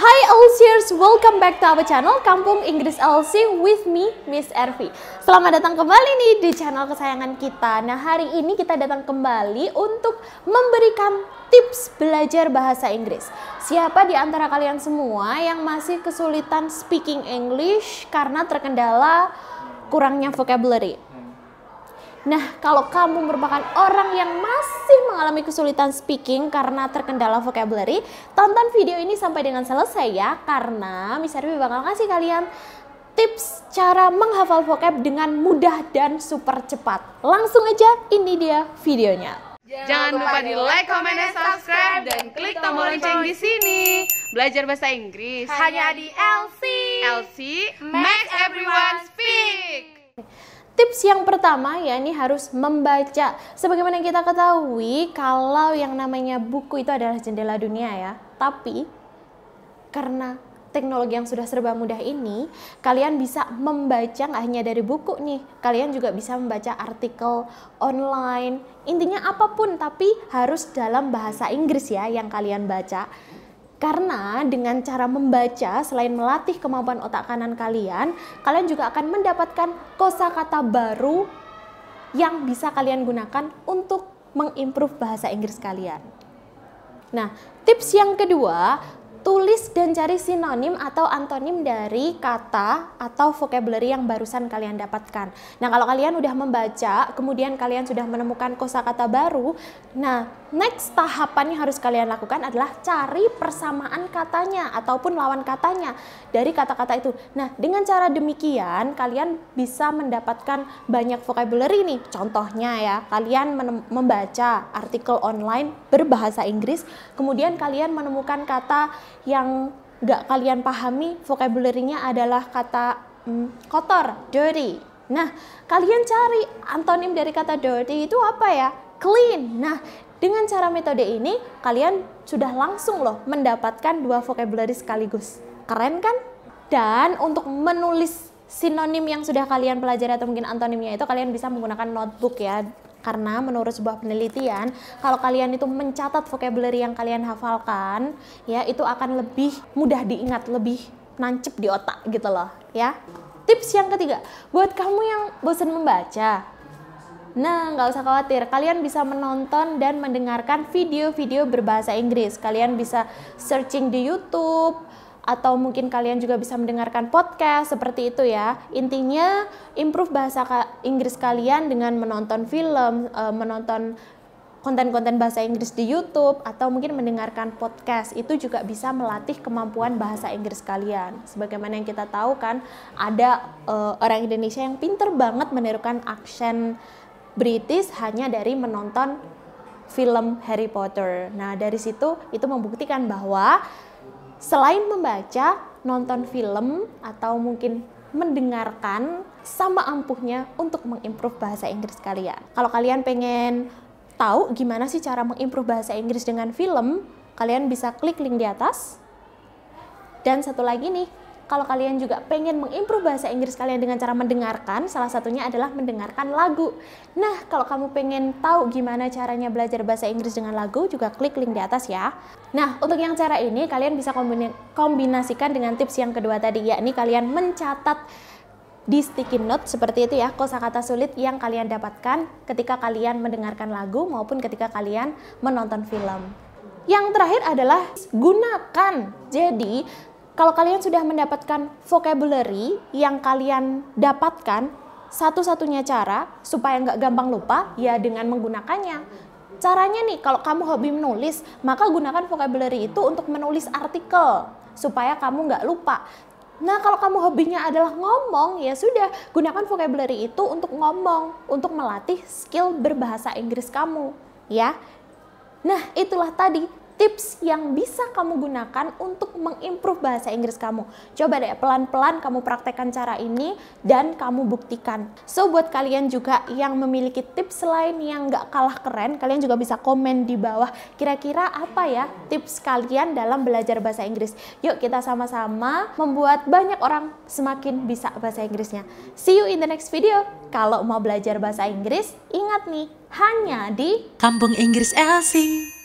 Hai Elsiers, welcome back to our channel Kampung Inggris Elsie with me, Miss Ervi. Selamat datang kembali nih di channel kesayangan kita. Nah hari ini kita datang kembali untuk memberikan tips belajar bahasa Inggris. Siapa di antara kalian semua yang masih kesulitan speaking English karena terkendala kurangnya vocabulary? Nah, kalau kamu merupakan orang yang masih mengalami kesulitan speaking karena terkendala vocabulary, tonton video ini sampai dengan selesai ya, karena Miss Arby bakal kasih kalian tips cara menghafal vocab dengan mudah dan super cepat. Langsung aja, ini dia videonya. Jangan lupa di like, comment, dan subscribe dan klik tombol lonceng di sini. Belajar bahasa Inggris Hanya di LC. LC makes everyone speak. Tips yang pertama ya ini harus membaca. Sebagaimana kita ketahui kalau yang namanya buku itu adalah jendela dunia ya. Tapi karena teknologi yang sudah serba mudah ini, kalian bisa membaca nggak hanya dari buku nih, kalian juga bisa membaca artikel online. Intinya apa pun tapi harus dalam bahasa Inggris ya yang kalian baca. Karena dengan cara membaca, selain melatih kemampuan otak kanan kalian, kalian juga akan mendapatkan kosakata baru yang bisa kalian gunakan untuk mengimprove bahasa Inggris kalian. Nah, tips yang kedua, tulis dan cari sinonim atau antonim dari kata atau vocabulary yang barusan kalian dapatkan. Nah, kalau kalian udah membaca, kemudian kalian sudah menemukan kosakata baru, nah, next tahapan yang harus kalian lakukan adalah cari persamaan katanya ataupun lawan katanya dari kata-kata itu. Nah, dengan cara demikian kalian bisa mendapatkan banyak vocabulary nih. Contohnya ya, kalian membaca artikel online berbahasa Inggris, kemudian kalian menemukan kata yang nggak kalian pahami vocabulary-nya adalah kata hmm, kotor, dirty. Nah, kalian cari antonim dari kata dirty itu apa ya? Clean. Nah, dengan cara metode ini kalian sudah langsung loh mendapatkan dua vocabulary sekaligus. Keren kan? Dan untuk menulis sinonim yang sudah kalian pelajari atau mungkin antonimnya itu kalian bisa menggunakan notebook ya karena menurut sebuah penelitian, kalau kalian itu mencatat vocabulary yang kalian hafalkan, ya itu akan lebih mudah diingat, lebih nancep di otak gitu loh, ya. Tips yang ketiga, buat kamu yang bosan membaca, Nah, nggak usah khawatir, kalian bisa menonton dan mendengarkan video-video berbahasa Inggris. Kalian bisa searching di YouTube, atau mungkin kalian juga bisa mendengarkan podcast seperti itu ya. Intinya improve bahasa Inggris kalian dengan menonton film, uh, menonton konten-konten bahasa Inggris di YouTube atau mungkin mendengarkan podcast itu juga bisa melatih kemampuan bahasa Inggris kalian. Sebagaimana yang kita tahu kan ada uh, orang Indonesia yang pinter banget menirukan aksen British hanya dari menonton film Harry Potter. Nah, dari situ itu membuktikan bahwa selain membaca, nonton film atau mungkin mendengarkan sama ampuhnya untuk mengimprove bahasa Inggris kalian. Kalau kalian pengen tahu gimana sih cara mengimprove bahasa Inggris dengan film, kalian bisa klik link di atas. Dan satu lagi nih, kalau kalian juga pengen mengimprove bahasa Inggris kalian dengan cara mendengarkan, salah satunya adalah mendengarkan lagu. Nah, kalau kamu pengen tahu gimana caranya belajar bahasa Inggris dengan lagu, juga klik link di atas ya. Nah, untuk yang cara ini kalian bisa kombinasikan dengan tips yang kedua tadi, yakni kalian mencatat di sticky note seperti itu ya kosakata sulit yang kalian dapatkan ketika kalian mendengarkan lagu maupun ketika kalian menonton film. Yang terakhir adalah gunakan. Jadi, kalau kalian sudah mendapatkan vocabulary yang kalian dapatkan, satu-satunya cara supaya nggak gampang lupa ya dengan menggunakannya. Caranya nih, kalau kamu hobi menulis, maka gunakan vocabulary itu untuk menulis artikel supaya kamu nggak lupa. Nah, kalau kamu hobinya adalah ngomong, ya sudah, gunakan vocabulary itu untuk ngomong, untuk melatih skill berbahasa Inggris kamu, ya. Nah, itulah tadi tips yang bisa kamu gunakan untuk mengimprove bahasa Inggris kamu. Coba deh pelan-pelan kamu praktekkan cara ini dan kamu buktikan. So buat kalian juga yang memiliki tips lain yang nggak kalah keren, kalian juga bisa komen di bawah. Kira-kira apa ya tips kalian dalam belajar bahasa Inggris? Yuk kita sama-sama membuat banyak orang semakin bisa bahasa Inggrisnya. See you in the next video. Kalau mau belajar bahasa Inggris, ingat nih, hanya di Kampung Inggris Elsie.